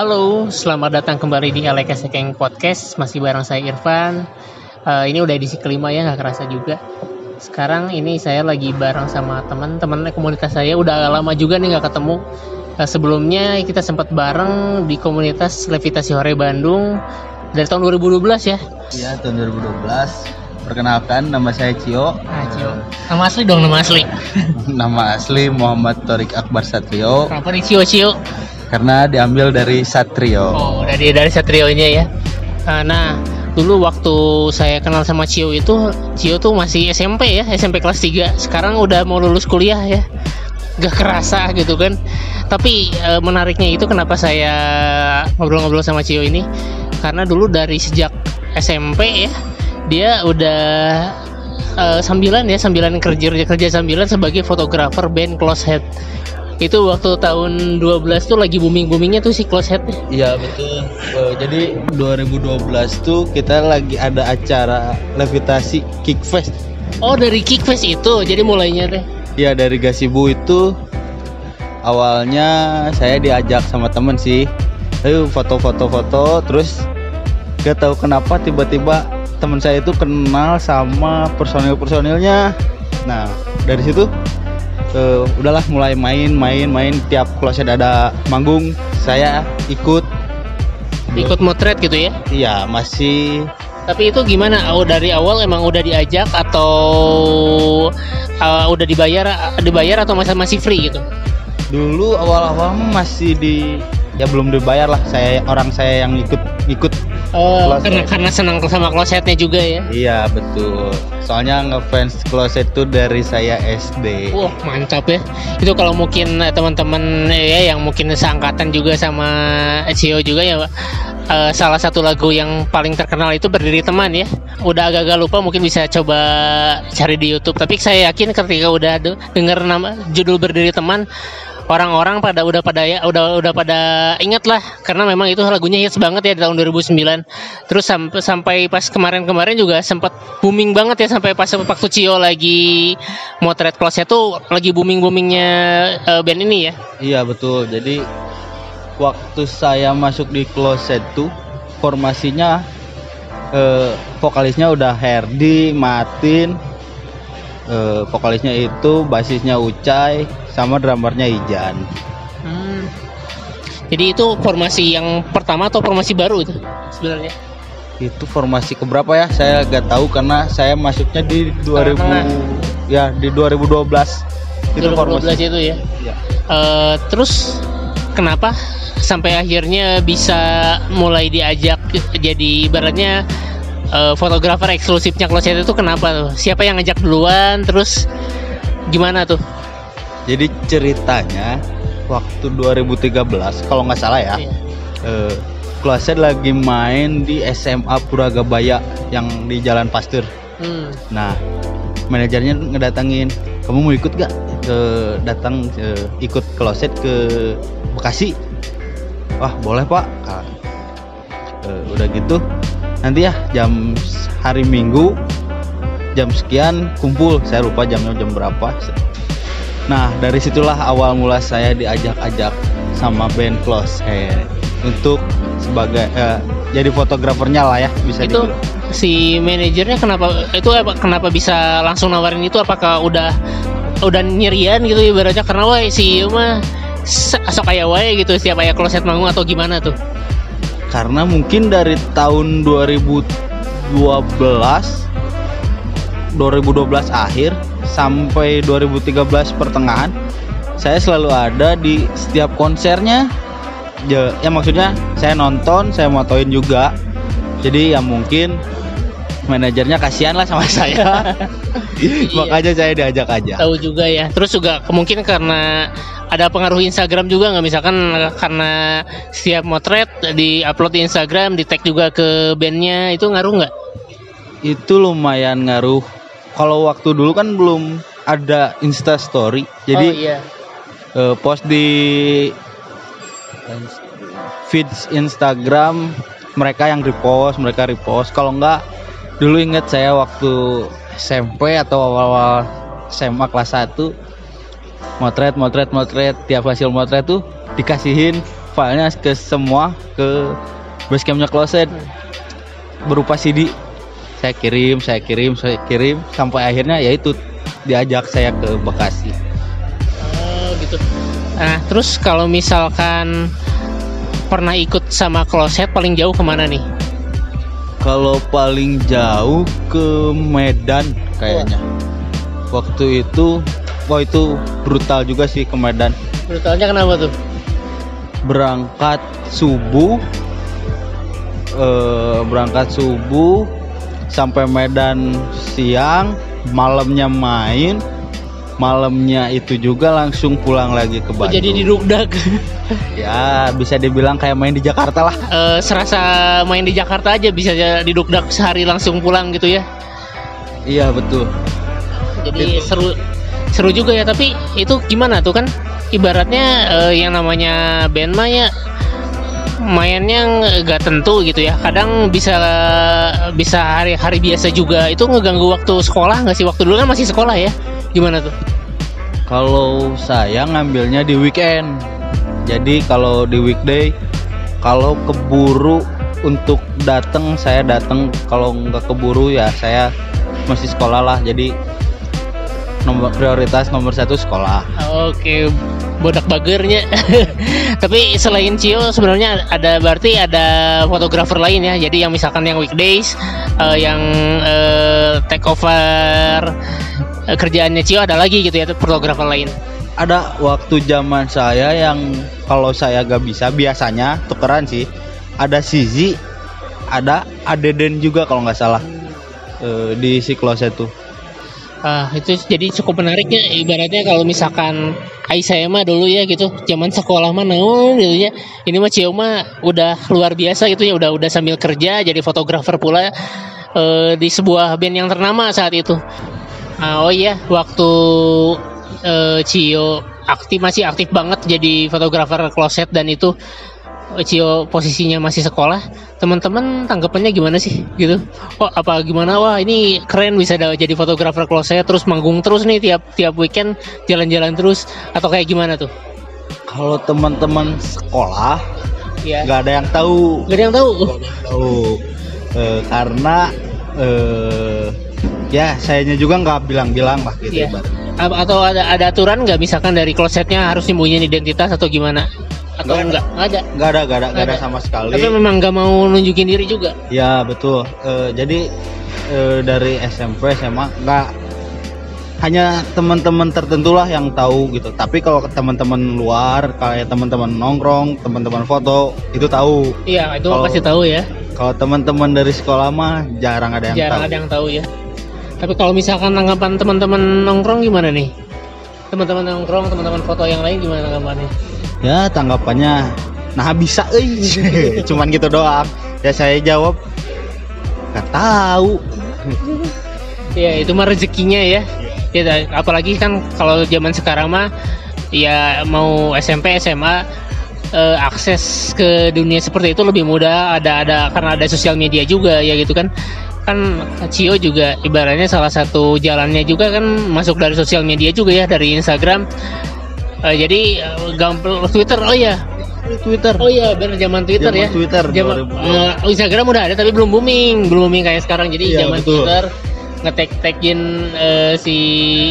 Halo, selamat datang kembali di Aleka Sekeng Podcast. Masih bareng saya Irfan. Uh, ini udah edisi kelima ya, nggak kerasa juga. Sekarang ini saya lagi bareng sama teman-teman komunitas saya. Udah lama juga nih nggak ketemu. Uh, sebelumnya kita sempat bareng di komunitas Levitasi Hore Bandung dari tahun 2012 ya. Iya, tahun 2012. Perkenalkan, nama saya Cio. Ah, Cio. Nama asli dong, nama asli. nama asli Muhammad Torik Akbar Satrio. Kenapa nih Cio Cio? Karena diambil dari Satrio. Oh, dari dari Satrionya ya. Uh, nah, dulu waktu saya kenal sama Cio itu, Cio tuh masih SMP ya, SMP kelas 3. Sekarang udah mau lulus kuliah ya. Gak kerasa gitu kan. Tapi uh, menariknya itu kenapa saya ngobrol-ngobrol sama Cio ini? Karena dulu dari sejak SMP ya, dia udah uh, sambilan ya sambilan kerja kerja sambilan sebagai fotografer band Close Head itu waktu tahun 12 tuh lagi booming boomingnya tuh si Close Head iya betul. Uh, jadi 2012 tuh kita lagi ada acara levitasi Kickfest oh dari Kickfest itu jadi mulainya teh. Iya dari Gasibu itu. Awalnya saya diajak sama temen sih. Ayo foto-foto foto terus gak tahu kenapa tiba-tiba teman saya itu kenal sama personil-personilnya. Nah dari situ uh, udahlah mulai main main main. Tiap kalau saya ada manggung saya ikut. Ikut motret gitu ya? Iya masih. Tapi itu gimana? Oh, dari awal emang udah diajak atau uh, udah dibayar dibayar atau masih masih free gitu? Dulu awal-awal masih di ya belum dibayar lah. Saya orang saya yang ikut ikut Oh, karena karena senang sama klosetnya juga ya? Iya betul. Soalnya ngefans kloset tuh dari saya SD. Wah mantap ya. Itu kalau mungkin eh, teman-teman ya yang mungkin seangkatan juga sama Cio juga ya. Uh, salah satu lagu yang paling terkenal itu berdiri teman ya. Udah agak-agak lupa mungkin bisa coba cari di YouTube. Tapi saya yakin ketika udah dengar nama judul berdiri teman orang-orang pada udah pada ya udah udah pada ingat lah karena memang itu lagunya hits banget ya di tahun 2009 terus sampai sampai pas kemarin-kemarin juga sempat booming banget ya sampai pas waktu Cio lagi motret close tuh lagi booming boomingnya uh, eh, band ini ya. Iya betul. Jadi waktu saya masuk di closet tuh formasinya uh, vokalisnya udah Herdi Martin uh, vokalisnya itu basisnya Ucai sama drummernya Ijan hmm. jadi itu formasi yang pertama atau formasi baru itu sebenarnya itu formasi keberapa ya saya gak tahu karena saya masuknya di 2000 Tengah. ya di 2012 itu 2012 formasi. itu ya, ya. Uh, terus kenapa sampai akhirnya bisa mulai diajak jadi ibaratnya uh, fotografer eksklusifnya Closet itu kenapa tuh? Siapa yang ngajak duluan? Terus gimana tuh? Jadi ceritanya waktu 2013 kalau nggak salah ya, iya. uh, Closet lagi main di SMA Puragabaya yang di Jalan Pasteur. Hmm. Nah, manajernya ngedatangin, kamu mau ikut gak? Ke datang uh, ikut Closet ke Bekasi. Wah boleh pak. uh, udah gitu nanti ya jam hari Minggu jam sekian kumpul. Saya lupa jamnya jam berapa. Nah dari situlah awal mula saya diajak-ajak sama band Close Head untuk sebagai uh, jadi fotografernya lah ya bisa itu dibilang. si manajernya kenapa itu apa kenapa bisa langsung nawarin itu? Apakah udah udah nyerian gitu ibaratnya? Karena wah si mah asok kayak wae gitu setiap ayah kloset manggung atau gimana tuh karena mungkin dari tahun 2012 2012 akhir sampai 2013 pertengahan saya selalu ada di setiap konsernya. Ya, ya maksudnya saya nonton saya motoin juga. Jadi ya mungkin manajernya kasihan lah sama saya. Iya. makanya saya diajak aja. Tahu juga ya. Terus juga kemungkinan karena ada pengaruh Instagram juga nggak? Misalkan karena setiap motret di upload di Instagram di tag juga ke bandnya itu ngaruh nggak? Itu lumayan ngaruh. Kalau waktu dulu kan belum ada Insta Story jadi oh, iya. uh, post di feeds Instagram mereka yang repost mereka repost. Kalau nggak dulu inget saya waktu SMP atau awal-awal SMA kelas 1 motret motret motret. Tiap hasil motret tuh dikasihin filenya ke semua ke basecampnya closet berupa CD saya kirim saya kirim saya kirim. Sampai akhirnya ya itu diajak saya ke Bekasi. Oh gitu. Nah terus kalau misalkan pernah ikut sama kloset paling jauh ke mana nih? kalau paling jauh ke Medan kayaknya. Waktu itu wah itu brutal juga sih ke Medan Brutalnya kenapa tuh? berangkat subuh eh, berangkat subuh sampai Medan siang malamnya main malamnya itu juga langsung pulang lagi ke Oh, Bandung jadi didukdak. ya bisa dibilang kayak main di Jakarta lah Eh, serasa main di Jakarta aja bisa aja didukdak sehari langsung pulang gitu ya. iya betul Jadi seru seru juga ya tapi itu gimana tuh kan? Ibaratnya eh, yang namanya band mah ya mainnya nggak tentu gitu ya. Kadang bisa bisa hari hari biasa juga. Itu ngeganggu waktu sekolah nggak sih? Waktu dulu kan masih sekolah ya. Gimana tuh? Kalau saya ngambilnya di weekend. Jadi kalau di weekday kalau keburu untuk datang saya datang kalau nggak keburu ya saya masih sekolah lah. Jadi nomor prioritas nomor satu sekolah Oke, bodak bagernya. Tapi selain Cio sebenarnya ada berarti ada fotografer lain ya. Jadi yang misalkan yang weekdays, eh, yang eh, take over eh, kerjaannya Cio ada lagi gitu ya fotografer lain. ada waktu zaman saya yang kalau saya gak bisa biasanya tukeran sih ada Sizi ada Adeden juga kalau nggak salah di si kloset tuh Ah, itu jadi cukup menariknya ibaratnya kalau misalkan Ai saya mah dulu ya gitu zaman sekolah mah naon gitu ya. Ini mah Cio mah udah luar biasa gitu ya udah udah sambil kerja jadi fotografer pula eh, di sebuah band yang ternama saat itu. Ah, oh iya waktu eh, Cio aktif masih aktif banget jadi fotografer kloset dan itu Cio posisinya masih sekolah teman-teman tanggapannya gimana sih? Gitu. Oh apa gimana? Wah ini keren bisa jadi fotografer kloset terus manggung terus nih tiap tiap weekend jalan-jalan terus atau kayak gimana tuh? Kalau teman-teman sekolah ya nggak ada yang tahu. Gak ada yang tahu? Tahu. Eh, karena eh ya sayanya juga nggak bilang-bilang lah gitu Iya. ibaratnya. A- atau ada ada aturan nggak? Misalkan dari klosetnya harus nyembunyiin identitas atau gimana atau Nggak enggak? nggak ada. Nggak ada nggak ada nggak ada sama sekali. Tapi memang nggak mau nunjukin diri juga? Ya betul. Eh, jadi eh, dari SMP SMA nggak. Hanya teman-teman tertentu lah yang tahu gitu. Tapi kalau teman-teman luar kayak teman-teman nongkrong teman-teman foto itu tahu. Iya itu Kalau- pasti tahu ya. kalau teman-teman dari sekolah mah jarang ada yang jarang tahu. ada yang tahu ya. Tapi kalau misalkan tanggapan teman-teman nongkrong gimana nih? Teman-teman nongkrong teman-teman foto yang lain gimana tanggapannya ya tanggapannya nah bisa euy. Cuman gitu doang. Ya saya jawab nggak tahu. Ya itu mah rezekinya ya. Ya apalagi kan kalau zaman sekarang mah ya mau SMP SMA eh, akses ke dunia seperti itu lebih mudah. Ada ada karena ada sosial media juga ya gitu kan. Kan Cio juga ibaratnya salah satu jalannya juga kan masuk dari sosial media juga ya dari Instagram Eh, jadi eh, gampang Twitter oh ya Twitter. Oh iya benar zaman Twitter Zaman ya. Twitter, Zaman- 2000. eh, Instagram udah ada tapi belum booming. Belum booming kayak sekarang. Jadi Iya, zaman betul. Twitter ngetek-tekin eh, si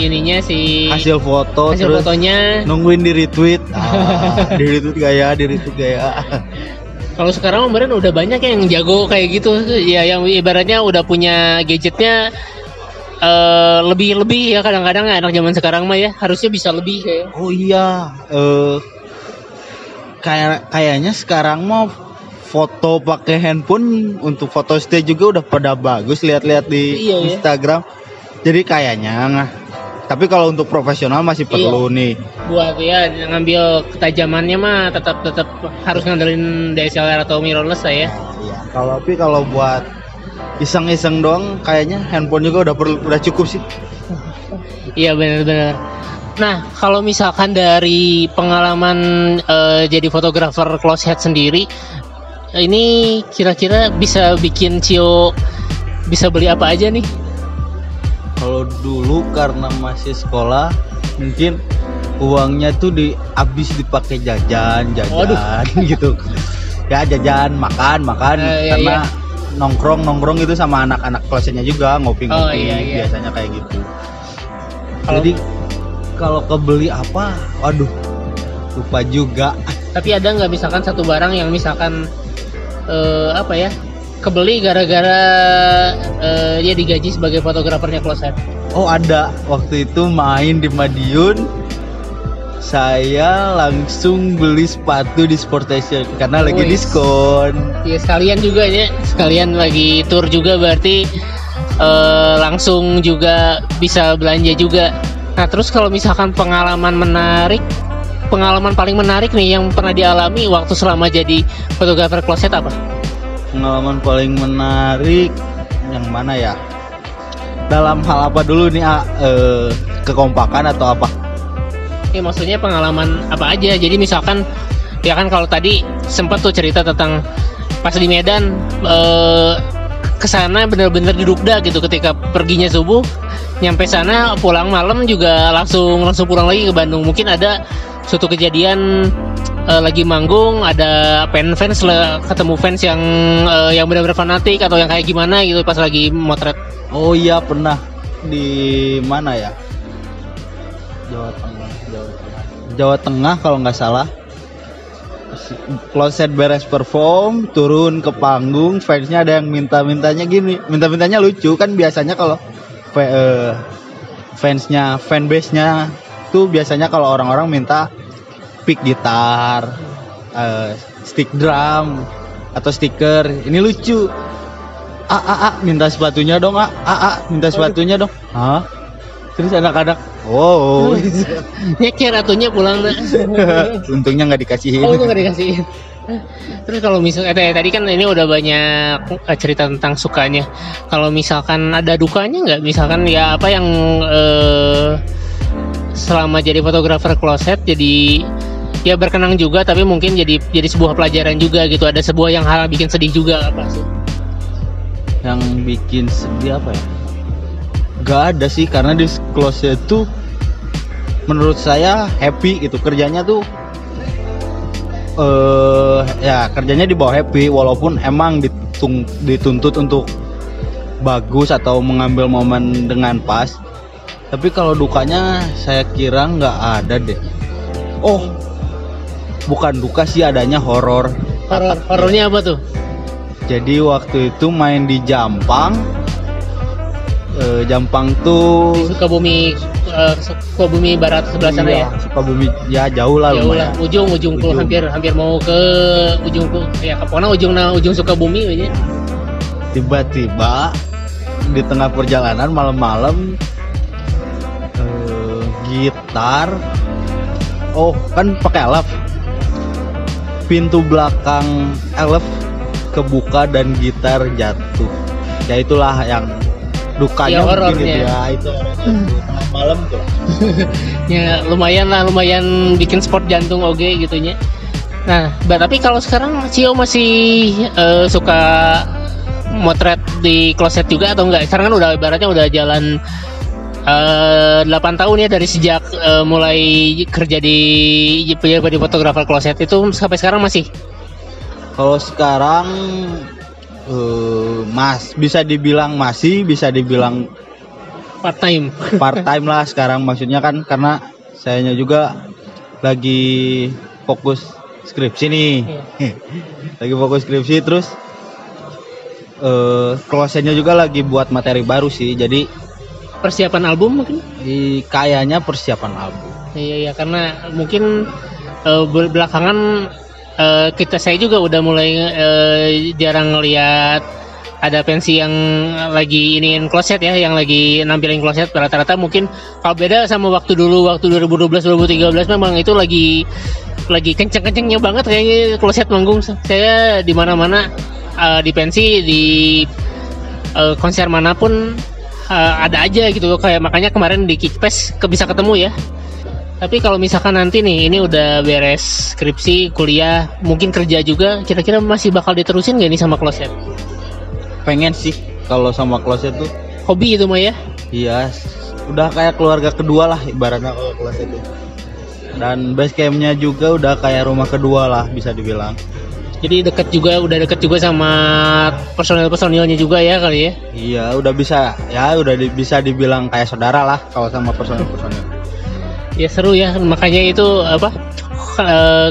ininya si hasil foto hasil terus fotonya. nungguin di retweet. Ah, di retweet gaya di retweet gaya kalau sekarang kemarin udah banyak yang jago kayak gitu. Ya yang ibaratnya udah punya gadgetnya eh, lebih lebih ya kadang-kadang anak zaman sekarang mah ya harusnya bisa lebih kayak. Oh iya eh kayak kayaknya sekarang mau foto pakai handphone untuk foto stay juga udah pada bagus lihat-lihat di Iya, ya. Instagram. Jadi kayaknya nah, tapi kalau untuk profesional masih perlu nih. Buat ya ngambil ketajamannya mah tetap tetap harus ngandelin DSLR atau mirrorless lah ya. Iya, kalau tapi kalau buat iseng-iseng doang kayaknya handphone juga udah perlu udah cukup sih Iya benar-benar. Nah kalau misalkan dari pengalaman eh, jadi fotografer close head sendiri, ini kira-kira bisa bikin Cio bisa beli apa aja nih? Kalau dulu karena masih sekolah mungkin uangnya tuh di habis dipakai jajan jajan gitu ya jajan makan makan iya, karena iya. Nongkrong nongkrong itu sama anak-anak kelasnya juga ngopi-ngopi Oh, iya, iya. biasanya kayak gitu. Kalau- jadi kalau kebeli apa? Waduh lupa juga. Tapi ada nggak misalkan satu barang yang misalkan eh, apa ya kebeli gara-gara eh, dia digaji sebagai fotografernya kloset. oh ada. Waktu itu main di Madiun saya langsung beli sepatu di Sportation karena lagi Wih. diskon Ya sekalian juga ya, sekalian lagi tour juga berarti eh, langsung juga bisa belanja juga. Nah terus kalau misalkan pengalaman menarik, pengalaman paling menarik nih yang pernah dialami waktu selama jadi fotografer kloset apa? pengalaman paling menarik yang mana ya dalam hal apa dulu nih? Eh, kekompakan atau apa Ya maksudnya pengalaman apa aja. Jadi misalkan ya kan kalau tadi sempat tuh cerita tentang pas di Medan eh ke sana bener-bener didukda gitu ketika perginya subuh. Nyampe sana pulang malam juga langsung langsung pulang lagi ke Bandung. Mungkin ada suatu kejadian eh, lagi manggung ada fan fans lah, ketemu fans yang eh, yang benar-benar fanatik atau yang kayak gimana gitu pas lagi motret. Oh iya pernah. Di mana ya? Jawa Tengah Jawa Tengah kalau nggak salah. Closet beres perform turun ke panggung fansnya ada yang minta mintanya gini. Minta mintanya lucu kan biasanya kalau eh, fansnya fanbase nya tuh biasanya kalau orang-orang minta pick gitar eh, stick drum atau stiker. Ini lucu. A a a minta sepatunya dong a a a minta sepatunya dong. Hah terus anak-anak wow nyeker atunya pulang nah. untungnya nggak dikasihin Oh nggak dikasihin. Terus kalau misalnya eh, tadi kan ini udah banyak eh, cerita tentang sukanya. Kalau misalkan ada dukanya nggak? Misalkan ya apa yang eh, selama jadi fotografer kloset jadi ya berkenang juga tapi mungkin jadi jadi sebuah pelajaran juga gitu. Ada sebuah yang hal bikin sedih juga apa sih? yang bikin sedih apa ya Gak ada sih karena di closet itu menurut saya happy gitu kerjanya tuh eh ya kerjanya di bawah happy walaupun emang ditung, dituntut untuk bagus atau mengambil momen dengan pas tapi kalau dukanya saya kira nggak ada deh oh bukan duka sih adanya horor Horor horornya apa tuh? jadi waktu itu main di Jampang. Eh, Jampang tuh Sukabumi eh, Sukabumi Barat sebelah sana iya, ya. Sukabumi ya jauh lah Jauh lah, ujung ujung Ujung. hampir hampir mau ke ujung ya pokoknya ujung nah ujung Sukabumi aja. Tiba-tiba di tengah perjalanan malam-malam eh, gitar oh kan pakai elf pintu belakang elf kebuka dan gitar jatuh ya itulah yang dukanya Ya, mungkin gitu ya itu tengah malam tuh. Ya lumayan lah lumayan bikin sport jantung oke gitunya. Nah tapi kalau sekarang Cio masih eh, suka motret di kloset juga atau enggak? Sekarang kan udah ibaratnya udah jalan 8 tahun ya dari sejak eh, mulai kerja di jadi fotografer kloset itu sampai sekarang masih? Kalau sekarang eh, Mas bisa dibilang masih bisa dibilang part time part time lah sekarang maksudnya kan karena sayanya juga lagi fokus skripsi nih. lagi fokus skripsi terus eh klosetnya juga lagi buat materi baru sih. Jadi persiapan album mungkin di kayaknya persiapan album. Iya iya karena mungkin bel- belakangan eh, kita saya juga udah mulai eh, jarang ngelihat ada pensi yang lagi iniin kloset ya, yang lagi nampilin kloset rata-rata mungkin kalau beda sama waktu dulu waktu 2012 2013 memang itu lagi lagi kenceng-kencengnya banget kayaknya kloset manggung. Saya di mana-mana eh, di pensi di eh, konser mana pun eh, ada aja gitu kayak makanya kemarin di Kickfest ke bisa ketemu ya. Tapi kalau misalkan nanti nih ini udah beres skripsi, kuliah, mungkin kerja juga, kira-kira masih bakal diterusin gak nih sama kloset? Pengen sih kalau sama kloset tuh Hobi itu mah ya? Iya, udah kayak keluarga kedua lah ibaratnya kalau kelas itu dan base campnya juga udah kayak rumah kedua lah bisa dibilang Jadi deket juga, udah deket juga sama personil-personilnya juga ya kali ya. iya udah bisa ya udah di- bisa dibilang kayak saudara lah kalau sama personil personil Ya seru ya, makanya itu apa eh,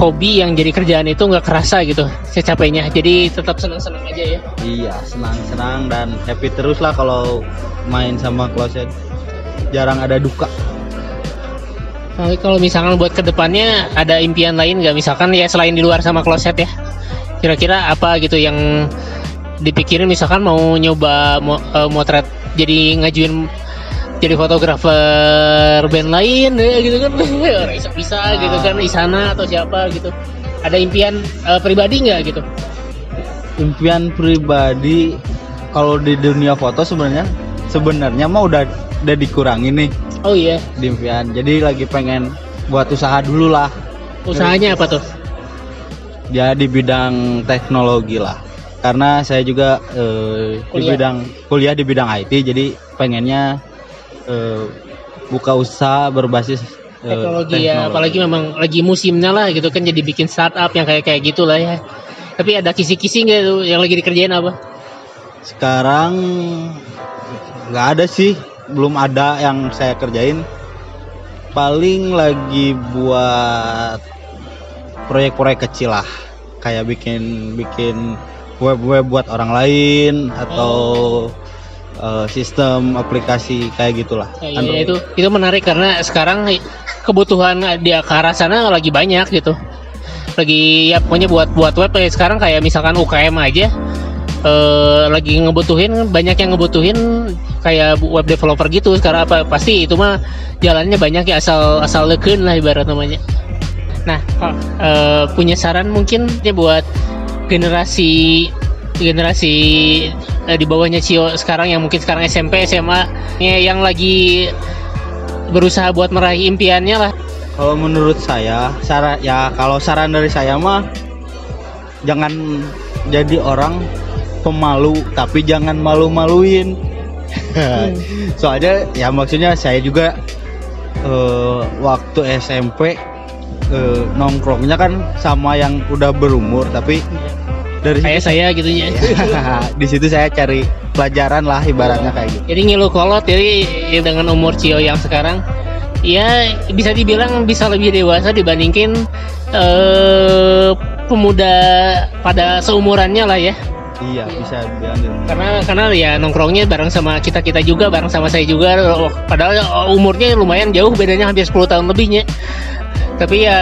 hobi yang jadi kerjaan itu nggak kerasa gitu secapeknya. Jadi tetap senang-senang aja ya. iya senang senang dan happy terus lah kalau main sama closet jarang ada duka. Nah, kalau misalkan buat ke depannya ada impian lain nggak? Misalkan ya selain di luar sama kloset ya. Kira-kira apa gitu yang dipikirin? Misalkan mau nyoba mo, eh, motret jadi ngajuin jadi fotografer band lain ya gitu kan. Orang bisa bisa gitu kan Isana atau siapa gitu. Ada impian eh, pribadi nggak gitu? Impian pribadi kalau di dunia foto sebenarnya sebenarnya mah udah udah dikurangi nih. Oh iya. Di impian. Jadi lagi pengen buat usaha dulu lah. Usahanya apa tuh? Ya di bidang teknologi lah. Karena saya juga eh, di bidang kuliah di bidang IT jadi pengennya eh, buka usaha berbasis eh, teknologi ya apalagi memang lagi musimnya lah gitu kan jadi bikin startup yang kayak kayak gitulah ya. Tapi ada kisi-kisi nggak tuh yang lagi dikerjain apa? Sekarang nggak ada sih belum ada yang saya kerjain. Paling lagi buat proyek-proyek kecil lah kayak bikin bikin web-web buat orang lain atau eh, sistem aplikasi kayak gitulah Ya, Android. iya, itu itu menarik karena sekarang kebutuhan di ke arah sana lagi banyak gitu. Lagi ya pokoknya buat buat web kayak sekarang kayak misalkan UKM aja eh, lagi ngebutuhin banyak yang ngebutuhin kayak web developer gitu sekarang apa pasti itu mah jalannya banyak ya asal asal leken lah ibarat namanya. Nah, eh, punya saran mungkin ya buat generasi generasi eh, di bawahnya Cio sekarang yang mungkin sekarang SMP, SMA ya, yang lagi berusaha buat meraih impiannya lah. Kalau menurut saya, saran ya kalau saran dari saya mah jangan jadi orang pemalu tapi jangan malu-maluin. Soalnya ya maksudnya saya juga eh, waktu SMP eh, nongkrongnya kan sama yang udah berumur tapi dari Kayak saya gitu ya. di situ saya cari pelajaran lah ibaratnya kayak gitu. Jadi ngilu kolot jadi dengan umur Cio yang sekarang ya bisa dibilang bisa lebih dewasa dibandingin eh, pemuda pada seumurannya lah ya. Iya, bisa bilang karena karena ya nongkrongnya bareng sama kita kita juga bareng sama saya juga padahal umurnya lumayan jauh bedanya hampir 10 tahun lebihnya tapi ya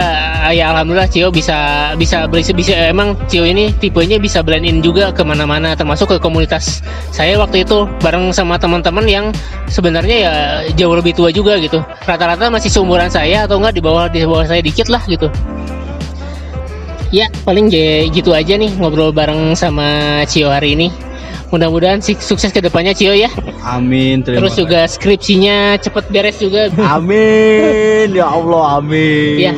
ya alhamdulillah Cio bisa bisa bisa, bisa emang Cio ini tipenya bisa blend in juga ke mana-mana termasuk ke komunitas saya waktu itu bareng sama teman-teman yang sebenarnya ya jauh lebih tua juga gitu rata-rata masih seumuran saya atau enggak di bawah di bawah saya dikit lah gitu Ya, paling j- gitu aja nih ngobrol bareng sama Cio hari ini. Mudah-mudahan sih sukses ke depannya Cio ya. Amin, terima Terus juga skripsinya cepet beres juga. Amin ya Allah amin. Ya.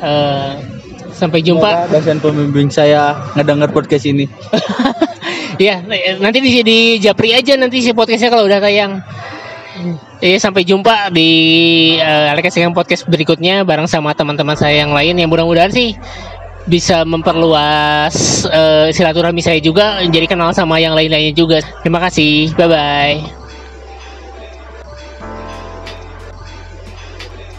Eh, sampai jumpa. Semoga dosen pembimbing saya ngedenger podcast ini. ya, nanti di, di Japri aja nanti si podcastnya kalau udah tayang. Ya, sampai jumpa di uh, Alex Yang podcast berikutnya bareng sama teman-teman saya yang lain yang mudah-mudahan sih bisa memperluas eh, silaturahmi saya juga jadi kenal sama yang lain-lainnya juga. Terima kasih. Bye bye.